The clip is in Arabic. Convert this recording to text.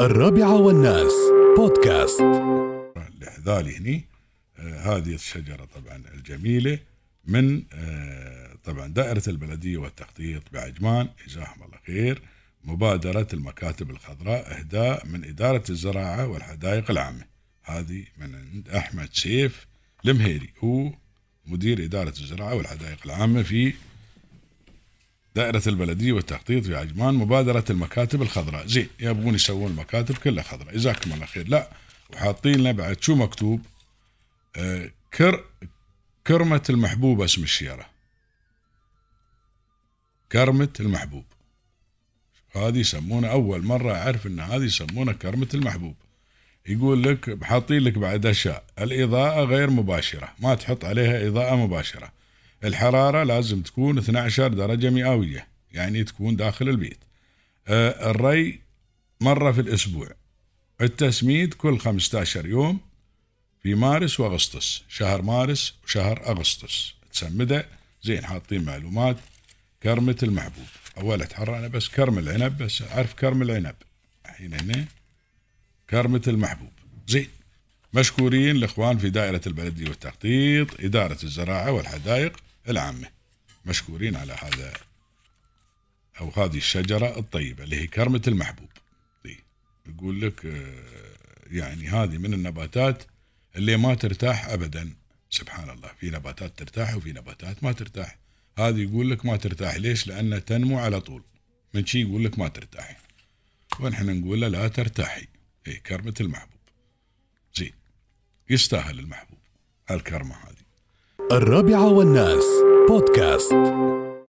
الرابعة والناس. بودكاست. الهذالي هني. آه هذه الشجرة طبعا الجميلة من آه طبعا دائرة البلدية والتخطيط بعجمان جزاهم الله خير. مبادرة المكاتب الخضراء إهداء من إدارة الزراعة والحدائق العامة. هذه من عند أحمد سيف المهيري هو مدير إدارة الزراعة والحدائق العامة في دائرة البلدية والتخطيط في عجمان مبادرة المكاتب الخضراء. زين يبغون يسوون المكاتب كلها خضراء. جزاكم الله خير. لا وحاطين لنا بعد شو مكتوب؟ آه كر كرمة المحبوب اسم الشيرة كرمة المحبوب. هذه يسمونها أول مرة أعرف أن هذه يسمونها كرمة المحبوب. يقول لك حاطين لك بعد أشياء. الإضاءة غير مباشرة. ما تحط عليها إضاءة مباشرة. الحرارة لازم تكون 12 درجة مئوية يعني تكون داخل البيت. آه الري مرة في الأسبوع. التسميد كل 15 يوم في مارس وأغسطس. شهر مارس وشهر أغسطس. تسمده زين حاطين معلومات. كرمة المحبوب. أول أتحرى أنا بس كرم العنب بس أعرف كرم العنب. الحين هنا كرمة المحبوب. زين. مشكورين الإخوان في دائرة البلدية والتخطيط إدارة الزراعة والحدائق. العامة مشكورين على هذا. أو هذه الشجرة الطيبة اللي هي كرمة المحبوب. دي يقول لك يعني هذه من النباتات اللي ما ترتاح أبدا. سبحان الله في نباتات ترتاح وفي نباتات ما ترتاح. هذه يقول لك ما ترتاح. ليش؟ لأنها تنمو على طول. من شي يقول لك ما ترتاحي ونحن نقول له لا ترتاحي. اي كرمة المحبوب. زين يستاهل المحبوب هالكرمة هذه. الرابعة والناس. بودكاست.